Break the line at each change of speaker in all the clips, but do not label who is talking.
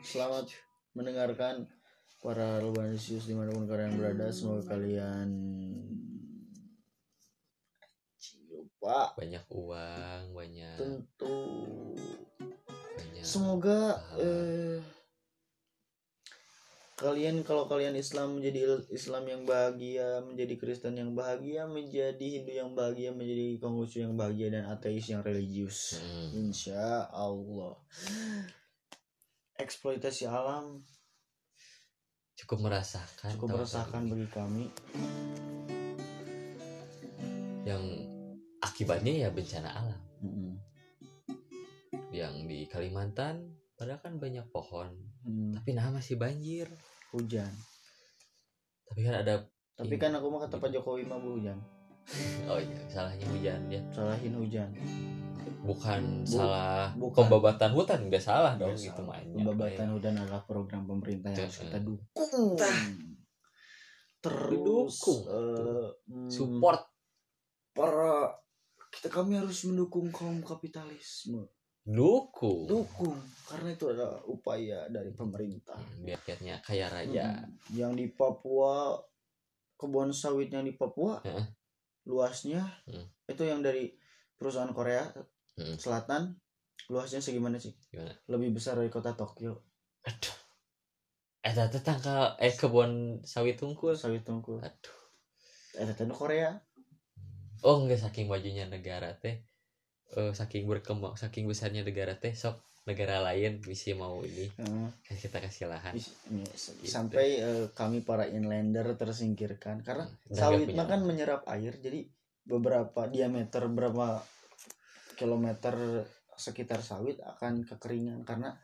Selamat mendengarkan para Albanisius di mana pun kalian berada. Semoga kalian lupa
banyak uang banyak
tentu.
banyak
Semoga eh, kalian kalau kalian Islam menjadi Islam yang bahagia, menjadi Kristen yang bahagia, menjadi Hindu yang bahagia, menjadi Konghucu yang bahagia dan ateis yang religius.
Hmm.
Insya Allah. Eksploitasi alam
cukup merasakan
cukup
ini.
bagi kami.
yang akibatnya ya bencana alam
Mm-mm.
yang di Kalimantan padahal kan banyak pohon
Hmm,
tapi nah masih banjir
Hujan.
tapi kan ada
Tapi kan aku mah kata Pak Jokowi mah bu hujan.
Oh iya salahnya hujan ya
Salahin hujan.
bukan
Bu-
salah
bukan.
pembabatan hutan udah salah dong
Nggak
gitu mainnya
Pembabatan hujan adalah program pemerintah yang harus kita dukung. Terus
Didukung.
eh, hmm,
support
para kita kami harus mendukung kaum kapitalisme.
dukung
Dukung karena itu adalah upaya dari pemerintah.
Hmm, biar rakyatnya kaya raya
Mm, yang di Papua kebun sawit yang di Papua
Heeh.
Luasnya
Hmm.
itu yang dari perusahaan Korea
Hmm.
Selatan luasnya segimana sih?
Gimana?
Lebih besar dari kota Tokyo.
Aduh. Eh tante tangkal eh kebun sawit tungkul.
Sawit tungkul.
Aduh.
Eh itu Korea.
Oh enggak saking majunya negara teh. Eh, saking berkembang saking besarnya negara teh sok negara lain bisa mau ini
Heeh.
kan kita kasih lahan Gitu.
sampai eh, kami para inlander tersingkirkan karena
Dan
sawit mah kan menyerap air jadi beberapa diameter berapa kilometer sekitar sawit akan kekeringan karena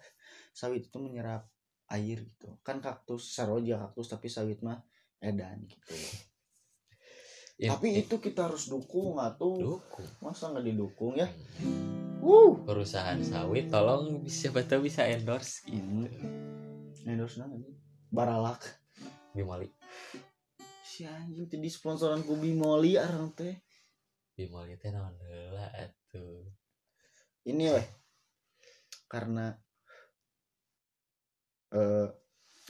sawit itu menyerap air gitu kan kaktus saroja kaktus tapi sawit mah edan gitu
In-
tapi
in-
itu kita harus dukung atau
dukung.
Masa nggak didukung ya?
Hmm. Perusahaan sawit tolong siapa tahu bisa endorse
ini
gitu
endorse nang ini baralak.
Bimoli.
Si anjing teh di sponsoran ku Bimoli arang teh.
Bimoli teh naon heula atuh.
Ini weh karena eh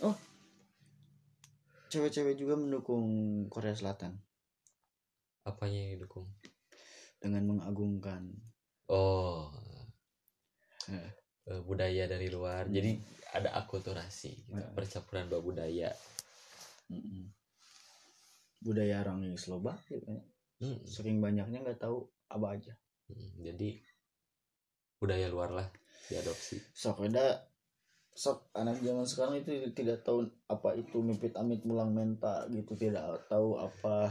oh. Cewek-cewek juga mendukung Korea Selatan
apanya yang didukung
dengan mengagungkan
oh
Eh.
Eh, budaya dari luar
Hmm.
jadi ada akulturasi gitu.
Eh.
percampuran dua budaya
mm-mm, budaya orang yang Slovakia ya.
Hmm.
saking banyaknya nggak tahu apa aja
Hmm, jadi budaya luar lah diadopsi
sok ada sok anak zaman sekarang itu tidak tahu apa itu mipit amit mulang menta gitu tidak tahu apa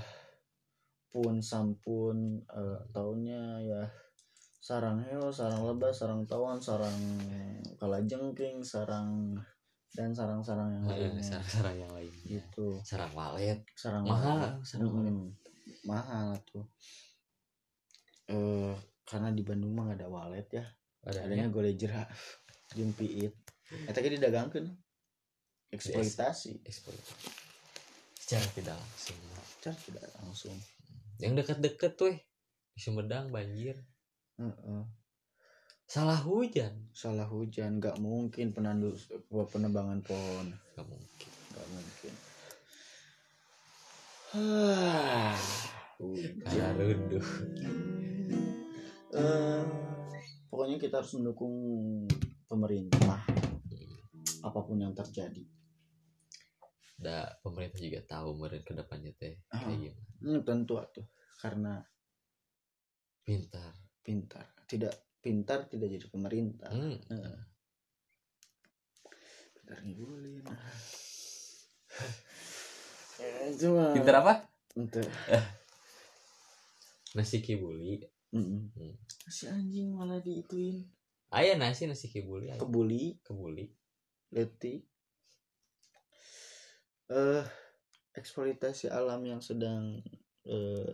pun sampun eh, tahunnya ya sarang heo sarang lebah sarang tawon sarang kalajengking sarang dan sarang-sarang yang
Eh,
lainnya.
sarang-sarang yang lainnya.
Gitu.
Sarang walet.
Sarang
mahal
walet.
sarang walet.
Mahal tuh. Eh karena di Bandung mah nggak ada walet ya. Adanya golejer jeung piit. Eta ge didagangkeun. Eksploitasi.
Ekspor secara tidak langsung
Car tidak langsung
yang dekat-dekat tuh di Sumedang banjir.
Heeh.
salah hujan.
Salah hujan nggak mungkin penandu penebangan pohon.
Nggak mungkin.
Nggak mungkin. Ah,
karena runduh
Eh, pokoknya kita harus mendukung pemerintah apa pun yang terjadi
da pemerintah juga tahu meren ke depannya teh
Ah.
kayak gimana
Hmm, tentu atuh karena
pintar
pintar tidak pintar tidak jadi pemerintah
hmm.
Heeh. pintar ngibulin Eh, cuma
pintar apa
Ente.
nasi kibuli
Mm-mm.
Hmm.
si anjing malah diituin
ayah nasi nasi kibuli aya.
kebuli
kebuli
letik eh eksploitasi alam yang sedang eh,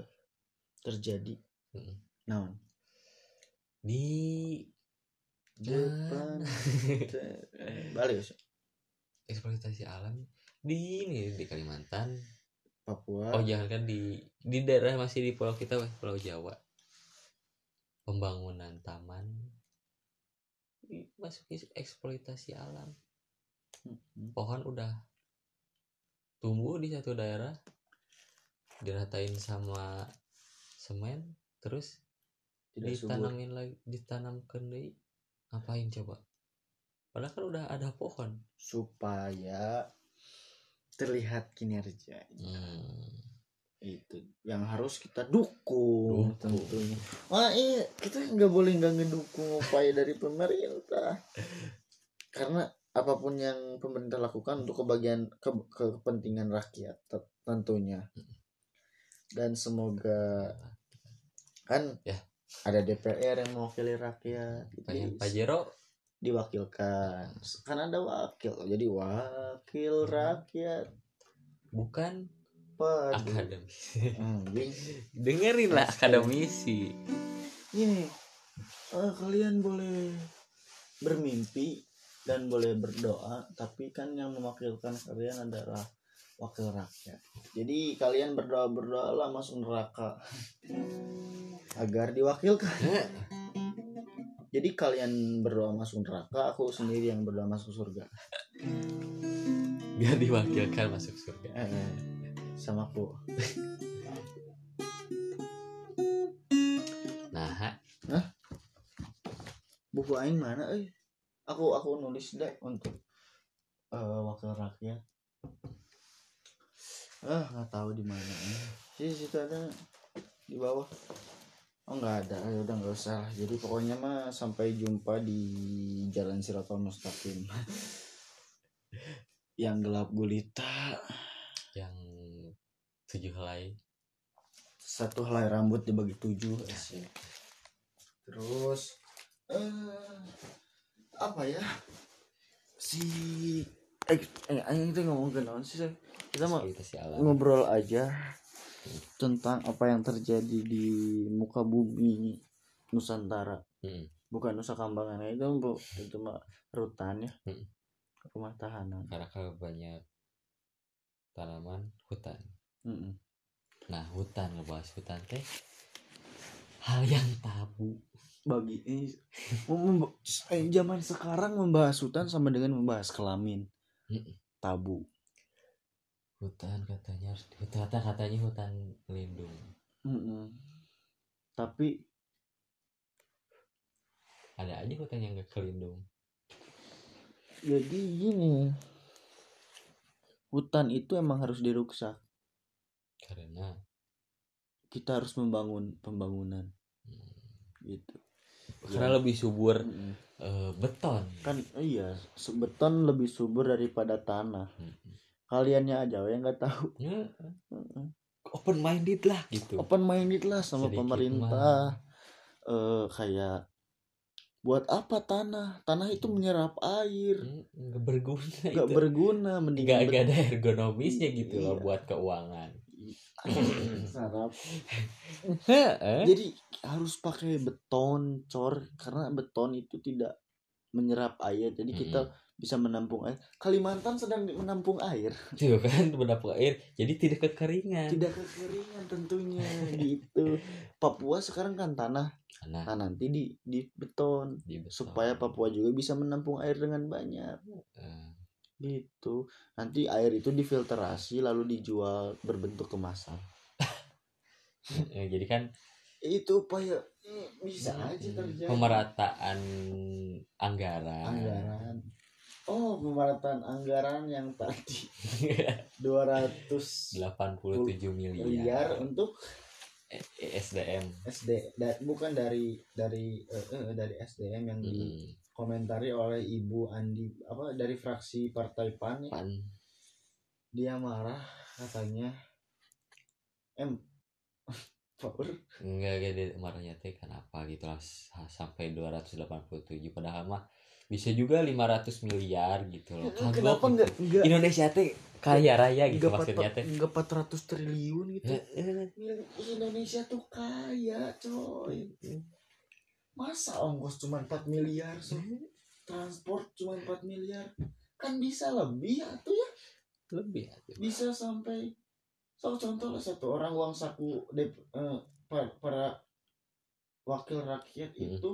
terjadi.
Mm.
naon?
Di
depan balik Yos.
eksploitasi alam di ini di Kalimantan.
Papua.
Oh jangan kan di di daerah masih di pulau kita pulau Jawa. Pembangunan taman. Masuk eks- eksploitasi alam.
Mm-mm.
pohon udah tumbuh di satu daerah diratain sama semen terus
tidak subur
ditanamin lagi ditanamkan deui ngapain coba? Padahal kan udah ada pohon.
Supaya terlihat kinerja.
Hmm.
itu yang harus kita dukung,
Dukung.
tentunya. Wah iya kita nggak boleh nggak ngedukung upaya dari pemerintah. Karena apa pun yang pemerintah lakukan untuk kebagian ke, kepentingan rakyat te- tentunya. Dan semoga kan
Ya.
ada DPR yang mewakili rakyat
pengen
Jadi,
pajero
diwakilkan. Kan ada wakil jadi wakil rakyat.
Bukan
Waduh.
akademi
Hmm,
dengerin lah akademisi.
Gini, eh, kalian boleh bermimpi dan boleh berdoa, tapi kan yang mewakilkan kalian adalah wakil rakyat. Jadi kalian berdoa berdoalah masuk neraka agar diwakilkan. Jadi kalian berdoa masuk neraka, aku sendiri yang berdoa masuk surga.
biar diwakilkan masuk surga
Eh, eh, sama aku.
nah
buku aing mana eh aku aku nulis deh untuk eh, wakil rakyat. Ah nggak tahu di mana sih situ ada di bawah. Oh nggak ada. Ya udah nggak usah. Jadi pokoknya mah sampai jumpa di jalan Siratul Mustaqim. Yang gelap gulita.
Yang tujuh helai.
Satu helai rambut dibagi tujuh. Asik. terus eh apa ya? Si eh, eh anjing itu ngomong ke sih kita mau ngobrol aja tentang apa yang terjadi di muka bumi Nusantara.
Hmm.
bukan Nusa Kambangan itu bu itu mah rutan ya.
Hmm.
rumah tahanan.
Karena kalau banyak tanaman hutan.
Mm-mm.
nah hutan ngebahas hutan teh hal yang tabu
bagi ini mem- eh, zaman sekarang membahas hutan sama dengan membahas kelamin. Tabu.
Hutan katanya harus hutan katanya hutan lindung.
Mm-mm. tapi
ada aja hutan yang gak kelindung.
Jadi gini hutan itu emang harus dirusak.
Karena
kita harus membangun pembangunan.
Hmm,
gitu
karena lebih subur
Mm-mm.
eh, beton.
Kan iya beton lebih subur daripada tanah.
Mm-mm.
kaliannya aja yang nggak tahu.
Ya, open minded lah gitu.
Open minded lah sama
Sedikit
pemerintah. eh kayak buat apa tanah? Tanah itu menyerap air.
Hmm, nggak berguna
nggak berguna mending
nggak ada ergonomisnya gitu loh
Iya.
buat keuangan
sarap
Heeh.
jadi harus pakai beton cor. Karena beton itu tidak menyerap air. Jadi kita bisa menampung air. Kalimantan sedang menampung air.
Tuh kan? Menampung air. Jadi tidak kekeringan
tidak kekeringan tentunya gitu. Papua sekarang kan tanah.
Karena
nah nanti di di beton.
Di beton.
supaya Papua juga bisa menampung air dengan banyak gitu. Nanti air itu difilterasi lalu dijual berbentuk kemasan.
Eh, jadi kan
itu upaya bisa aja
hmm,
terjadi.
pemerataan anggaran.
Anggaran. Oh pemerataan anggaran yang tadi. 200
87 miliar,
miliar untuk
Eh, SDM
SD da- bukan dari dari eh, dari SDM yang
Hmm,
dikomentari oleh Ibu Andi apa dari fraksi Partai PAN ya.
pan.
Dia marah katanya. Em Power
enggak gede marahnya teh kenapa gitu lah sampai 287 padahal mah bisa juga 500 miliar gitu loh.
Kenapa
Kagok gitu.
enggak enggak.
Indonesia teh kaya raya gitu
enggak
maksudnya teh.
enggak 400 triliun gitu. Indonesia tuh kaya coy masa ongkos cuma 4 miliar so transport cuma 4 miliar. Kan bisa lebih tuh ya.
Lebih aja.
bisa sampai so contoh lah satu orang uang saku dep- eh, pa- para wakil rakyat
Hmm.
itu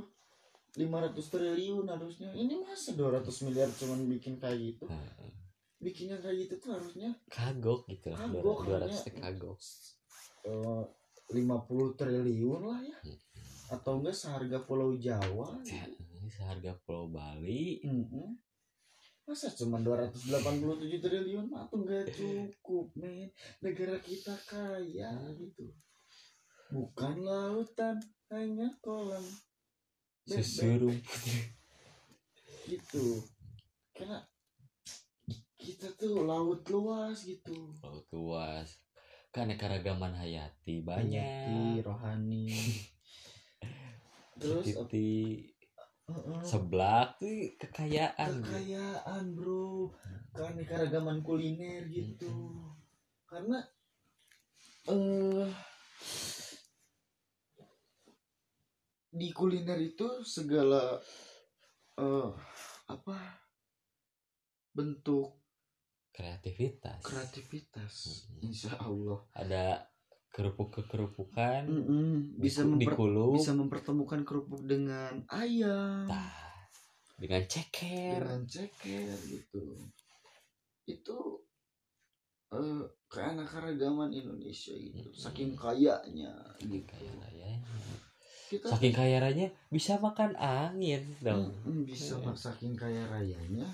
500 triliun harusnya. Ini masa 200 miliar cuman bikin kayak gitu?
Heeh.
bikinnya kayak gitu tuh harusnya?
Kagok gitu lah
Kagok,
dua ratus
hanya-
kagok.
Eh, 50 triliun lah ya.
Hmm.
Atau enggak seharga Pulau Jawa?
Ya, seharga Pulau Bali.
Mm-mm. masa cuma 287 triliun? Mah tuh nggak cukup men? Negara kita kaya gitu. Bukan lautan hanya kolam.
Susurum
gitu. Karena kita tuh laut luas gitu.
Laut luas. Keanekaragaman hayati
Hayati,
banyak.
rohani terus Heeh.
seblak tuh kekayaan.
Kekayaan bro. Keanekaragaman kuliner gitu. Karena eh di kuliner itu segala eh apa bentuk
kreativitas.
kreativitas. Insya Allah.
Ada kerupuk kekerupukan
Mm-mm. bisa
diku-
memper-
dikuluk.
bisa mempertemukan kerupuk dengan ayam.
Tah, dengan ceker.
Dengan ceker gitu. Itu eh keanekaragaman Indonesia gitu.
Mm-mm.
saking kayanya gitu.
Kaya rayanya
kita
saking kaya rayanya bisa makan angin dong.
Bisa mak- saking kaya rayanya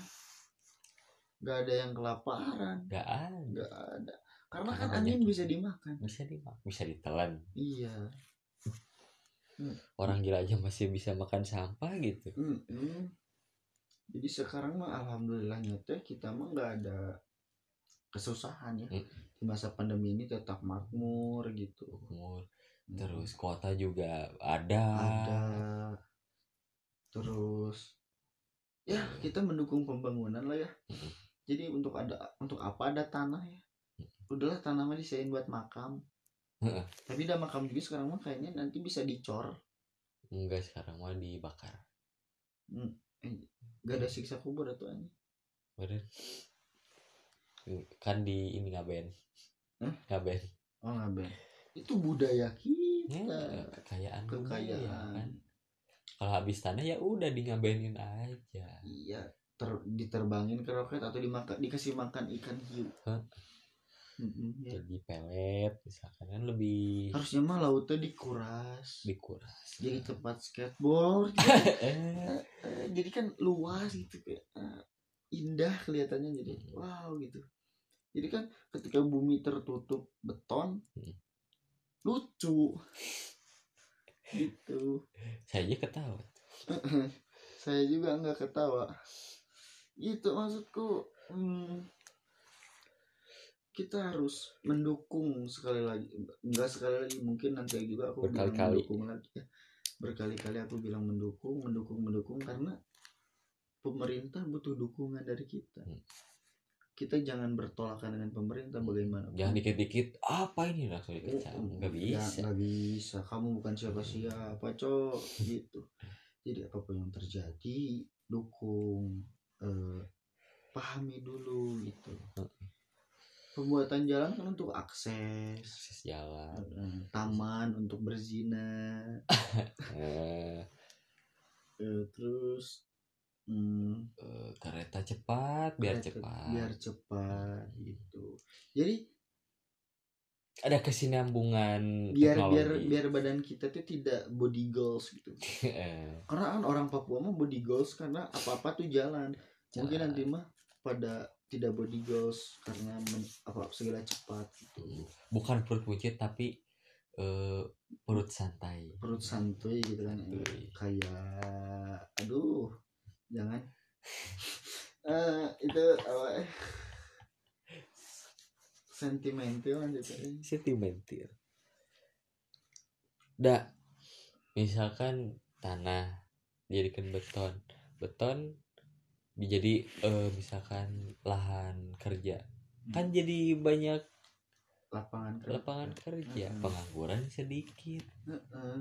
nggak ada yang kelaparan.
Nggak ada.
Nggak ada karena
Karena
kan angin bisa dimakan.
Bisa dimakan bisa ditelan.
Iya.
Orang gila aja masih bisa makan sampah gitu.
Mm-mm. jadi sekarang mah alhamdulillahnya teh kita mah nggak ada kesusahan ya.
Mm.
di masa pandemi ini tetap makmur gitu.
Umur.
Mm.
terus kota juga ada.
Ada. Terus ya kita mendukung pembangunan lah ya.
Mm.
jadi untuk ada untuk apa ada tanah ya udahlah tanah mah disewain buat makam. Tapi udah makam juga sekarang mah kayaknya nanti bisa dicor.
Enggak sekarang mah dibakar.
Gak ada siksa kubur atau ini?
Kan di ini ngaben
Hah?
ngaben
oh nggak Ben. itu budaya kita.
Ya, kekayaan budaya,
kekayaan.
kan? Kalau habis tanah ya udah di ngabenin aja.
Iya ter, diterbangin ke roket atau dimakan dikasih makan ikan hiu? Mm-mm, ya.
jadi pelet misalkan kan lebih
harusnya mah lautnya dikuras.
Dikuras.
Jadi tempat skateboard gitu.
eh,
Eh, jadi kan luas gitu kayak eh, indah kelihatannya. Jadi
Hmm.
wow gitu. Jadi kan ketika bumi tertutup beton
Hmm.
lucu. Gitu.
Saya aja ketawa.
Saya juga nggak ketawa. Gitu maksudku. Hmm, kita harus mendukung sekali lagi. Enggak sekali lagi mungkin nanti juga aku bilang
Berkali-kali.
mendukung lagi. Ya berkali-kali aku bilang mendukung mendukung mendukung karena pemerintah butuh dukungan dari kita.
Hmm.
kita jangan bertolakan dengan pemerintah bagaimana
jangan dikit-dikit apa ini? Langsung dikecam.
Oh,
nggak
ya,
bisa.
nggak bisa. Kamu bukan siapa-siapa cok. Gitu. Jadi apa pun yang terjadi dukung eh, pahami dulu gitu pembuatan jalan kan untuk akses.
Akses jalan.
Taman untuk berzina.
Eh,
terus hmm,
kereta cepat biar
kereta-
cepat.
biar cepat gitu. Jadi
ada kesinambungan
biar biar
teknologi.
biar badan kita tuh tidak body goals gitu.
Eh,
karena kan orang Papua mah body goals karena apa-apa tuh jalan. Mungkin
Jalan.
nanti mah pada tidak body goals karena men- apa segala cepat gitu.
bukan perut buncit tapi eh, perut santai
Perut santuy gitu kan.
Santuy.
Kayak aduh, jangan. Eh itu apa eh, sentimental gitu.
sentimental dah misalkan tanah dijadikan beton beton dijadi eh, misalkan lahan kerja kan jadi banyak
Lapangan kerja.
lapangan kerja
Mm-mm.
pengangguran sedikit
Heeh.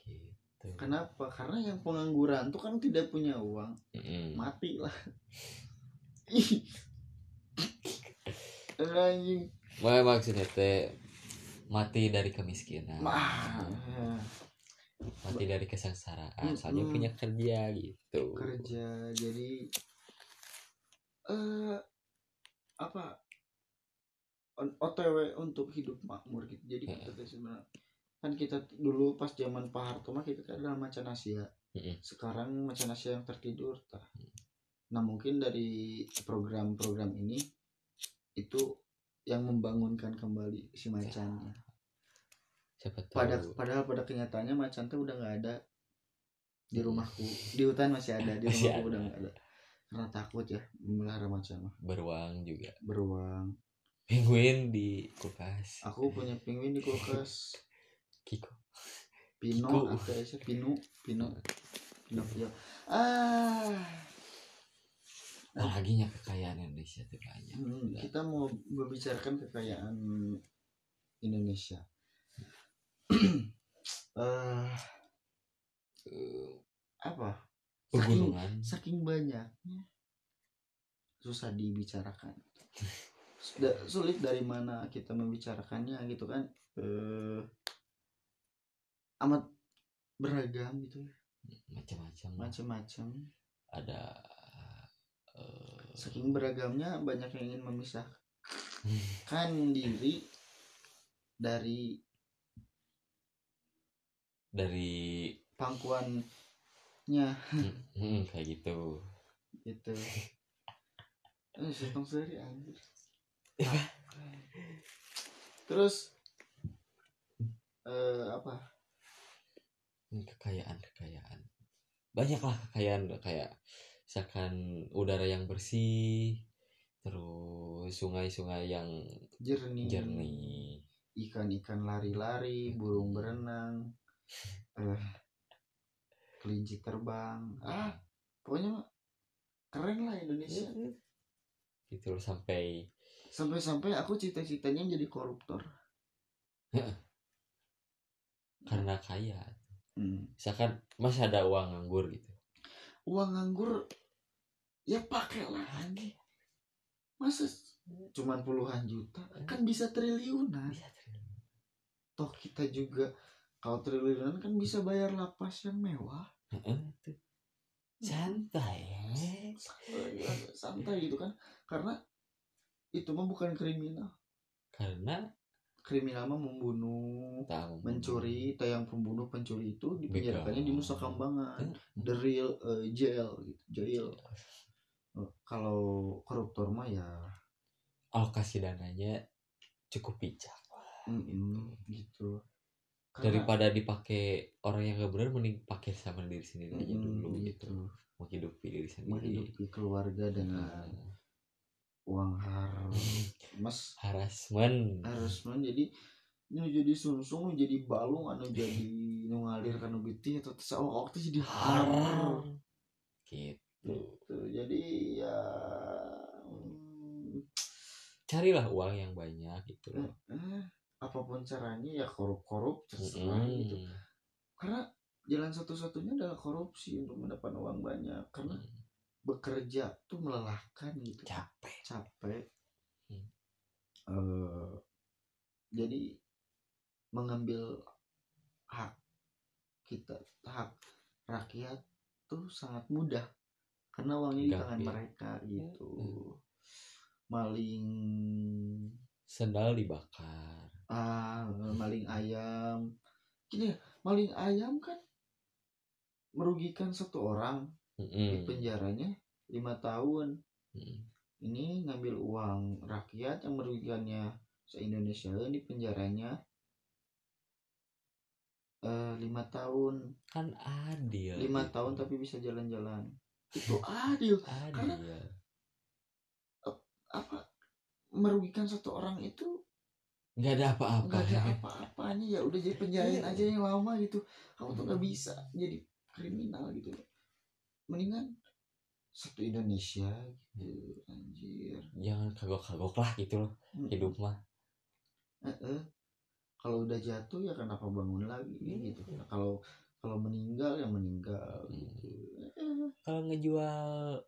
gitu
Kenapa? Karena yang pengangguran tuh kan tidak punya uang.
Mm-mm.
mati lah anjing
maksudnya teh mati dari kemiskinan
mah
mati dari kesengsaraan soalnya
Mm-mm.
punya kerja gitu.
Kerja jadi eh apa? On- OTW untuk hidup makmur gitu. Jadi
Heeh.
kita sebenarnya kan kita dulu pas zaman Pak Harto mah kita kan adalah macan Asia. Sekarang macan Asia yang tertidur tah. nah mungkin dari program-program ini itu yang membangunkan kembali si macannya
siapa tahu.
pada padahal pada kenyataannya macan tuh udah nggak ada di rumahku. Di hutan masih ada di
Masih
rumahku
ada.
udah nggak ada. Karena takut ya memelihara macan mah.
Beruang juga.
Beruang.
Penguin di kulkas.
Aku punya penguin di kulkas.
Kiko.
Pino
Kiku.
apa ya sih? Pino Pino. Pinocchio ah.
Apalagi nya kekayaan Indonesia tuh banyak.
Hmm, kita mau membicarakan kekayaan Indonesia eh
Eh,
apa? Saking
pegunungan
saking banyaknya susah dibicarakan. Sudah sulit dari mana kita membicarakannya gitu kan. Eh amat beragam gitu ya.
Macam-macam.
Macam-macam.
Ada eh,
saking beragamnya banyak yang ingin memisahkan diri dari
dari
pangkuannya.
Hmm, kayak gitu.
Gitu. Eh seri anjir? Terus eh apa?
Hmm, kekayaan kekayaan. Banyaklah kekayaan kayak misalkan udara yang bersih terus sungai-sungai yang
jernih.
jernih.
Ikan-ikan lari-lari burung berenang eh kelinci terbang. Ah pokoknya keren lah Indonesia.
Gitu loh sampai
sampai-sampai aku cita-citanya jadi koruptor.
Karena kaya.
Hmm.
misalkan masih ada uang nganggur gitu.
Uang nganggur ya pakai lagi. Masa cuman puluhan juta? Kan bisa triliunan.
Bisa triliun.
toh kita juga kalau triliunan kan bisa bayar lapas yang mewah.
Santai eh.
santai, santai gitu kan. Karena itu mah bukan kriminal.
Karena?
Kriminal mah membunuh
tahu.
mencuri tayang pembunuh pencuri itu dipenjarakannya di Nusa Kambangan the real eh, jail gitu jail. Kalau koruptor mah ya.
Alokasi dananya cukup bijak
mm, gitu. Karena-
daripada dipakai orang yang gak benar mending pakai sama diri sendiri aja
Mm,
dulu gitu.
gitu.
Menghidupi diri sendiri.
Menghidupi keluarga dengan
Nah,
uang haram mas
harassment
harus man jadi nu jadi sungsung nu jadi balung anu jadi nu ngalir kanu getih atau seawak waktu jadi har
haram gitu.
Gitu. Jadi ya hmm,
carilah uang yang banyak gitu loh.
Eh, apa pun caranya ya korup-korup terserah
Mm.
gitu karena jalan satu-satunya adalah korupsi untuk mendapat uang banyak karena
Mm.
bekerja tuh melelahkan gitu
capek
capek
Hmm.
Eh, jadi mengambil hak kita hak rakyat tuh sangat mudah karena uangnya di tangan
Gampang.
mereka gitu
Hmm.
maling
sendal dibakar
ah maling ayam gini ya, maling ayam kan merugikan satu orang di
Mm-mm.
penjaranya lima tahun
Mm.
ini ngambil uang rakyat yang merugikannya se Indonesia di penjaranya eh lima tahun
kan adil
lima
gitu.
tahun tapi bisa jalan-jalan itu adil karena-
adil
apa merugikan satu orang itu
nggak ada apa-apa
nggak ada apa-apanya ya udah jadi penjarain
Iya.
aja yang lama gitu kamu tuh nggak bisa jadi kriminal gitu mendingan satu Indonesia gitu anjir
jangan kagok-kagok lah gitu loh
Mm.
hidup mah
Eh-eh. kalau udah jatuh ya kenapa bangun lagi
Iya.
gitu kalau kalau meninggal ya meninggal
Hmm.
gitu Eh,
kalau ngejual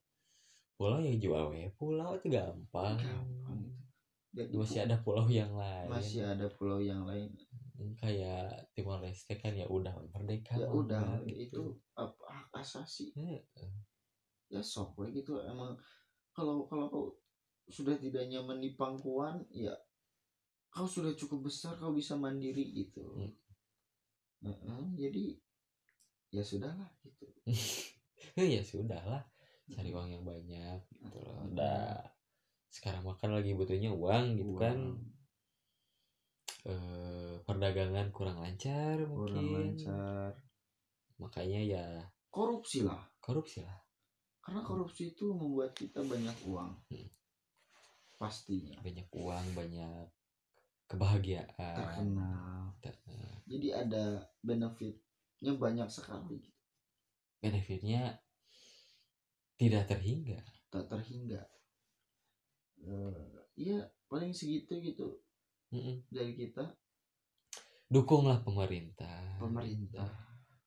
pulau ya jual we pulau itu gampang
gampang gitu. Jadi
masih ada pulau yang lain.
masih ada pulau yang lain.
Kayak Timor Leste kan ya udah merdeka
ya udah
gitu.
itu apa hak asasi.
Heeh.
ya sok we gitu. Emang kalau kalau kau sudah tidak nyaman di pangkuan ya kau sudah cukup besar kau bisa mandiri gitu.
Hmm.
Heeh, jadi ya sudahlah gitu.
Ya sudah lah cari uang yang banyak gitu loh.
Hmm.
udah sekarang makan lagi butuhnya uang gitu kan.
Uang.
Eh perdagangan kurang lancar
kurang
mungkin.
lancar.
Makanya ya
korupsi lah.
Korupsi lah.
Karena korupsi itu membuat kita banyak uang.
Hmm.
pastinya.
Banyak uang banyak kebahagiaan.
Terkenal.
Te-
jadi ada benefitnya banyak sekali.
Benefitnya tidak terhingga.
Tak terhingga iya paling segitu gitu
Mm-mm.
dari kita
dukunglah pemerintah
pemerintah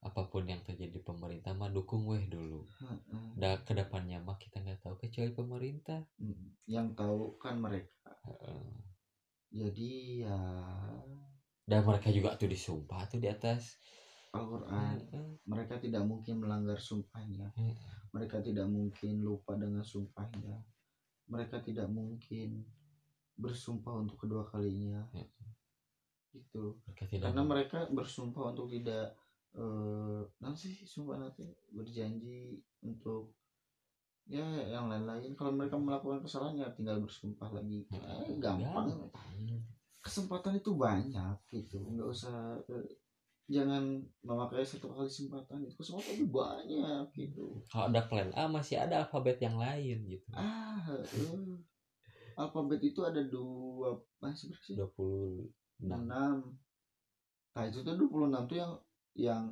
apa pun yang terjadi di pemerintah mah dukung weh dulu
Heeh.
da ke depannya mah kita nggak tahu kecuali pemerintah
Hmm, yang tahu kan mereka
Heeh.
jadi ya
dan mereka juga tuh disumpah tuh di atas
Al-Quran
Heeh.
mereka tidak mungkin melanggar sumpahnya
Heeh.
mereka tidak mungkin lupa dengan sumpahnya mereka tidak mungkin bersumpah untuk kedua kalinya.
Ya. mereka tidak
karena mereka bersumpah untuk tidak eh nanti sumpah nanti berjanji untuk ya yang lain-lain. Kalau mereka melakukan kesalahan ya tinggal bersumpah lagi. Eh, gampang. Kesempatan itu banyak gitu. Nggak usah eh, jangan memakai satu kali kesempatan itu kesempatan itu banyak gitu.
Kalau ada plan A masih ada alfabet yang lain gitu.
Ah eh. alfabet itu ada dua masih berapa sih?
26
enam. Nah itu tuh 26 tuh yang yang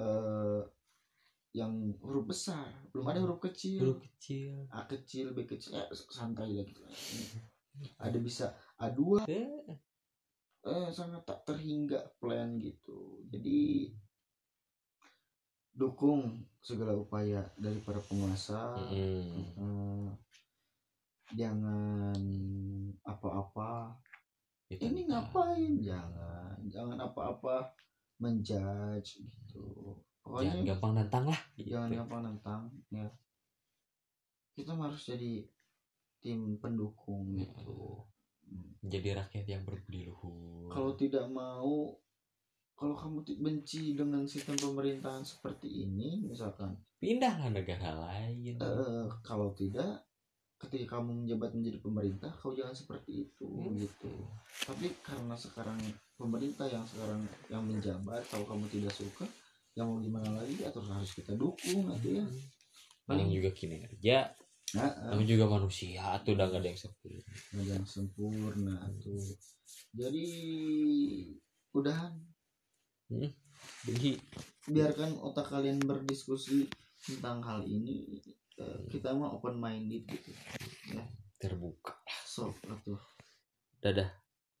eh yang huruf besar. Belum ada huruf kecil.
Huruf kecil.
A kecil B kecil ya, santai lah gitu ada bisa A2
Eh,
eh sangat tak terhingga plan gitu. Jadi dukung segala upaya dari para penguasa.
Mm-mm.
Eh, jangan apa-apa. Ini ngapain? Jangan jangan apa-apa menjudge gitu.
Jangan
pokoknya
gampang nantang lah gitu.
jangan gampang nentang ya. Kita harus jadi tim pendukung gitu Hmm.
jadi rakyat yang berbudi luhur.
Kalau tidak mau kalau kamu benci dengan sistem pemerintahan seperti ini misalkan.
Pindahlah negara lain.
Eh, kalau tidak ketika kamu menjabat menjadi pemerintah kau jangan seperti itu
Hmm.
gitu. Tapi karena sekarang pemerintah yang sekarang yang menjabat kalau kamu tidak suka yang mau gimana lagi? Terus harus kita dukung nanti ya.
Namanya juga kinerja
nah,
juga manusia tuh udah gak ada yang sempurna.
Yang sempurna tuh jadi udahan.
Jadi
biarkan otak kalian berdiskusi tentang hal ini Eh, kita mah open minded gitu
terbuka.
So atuh.
Dadah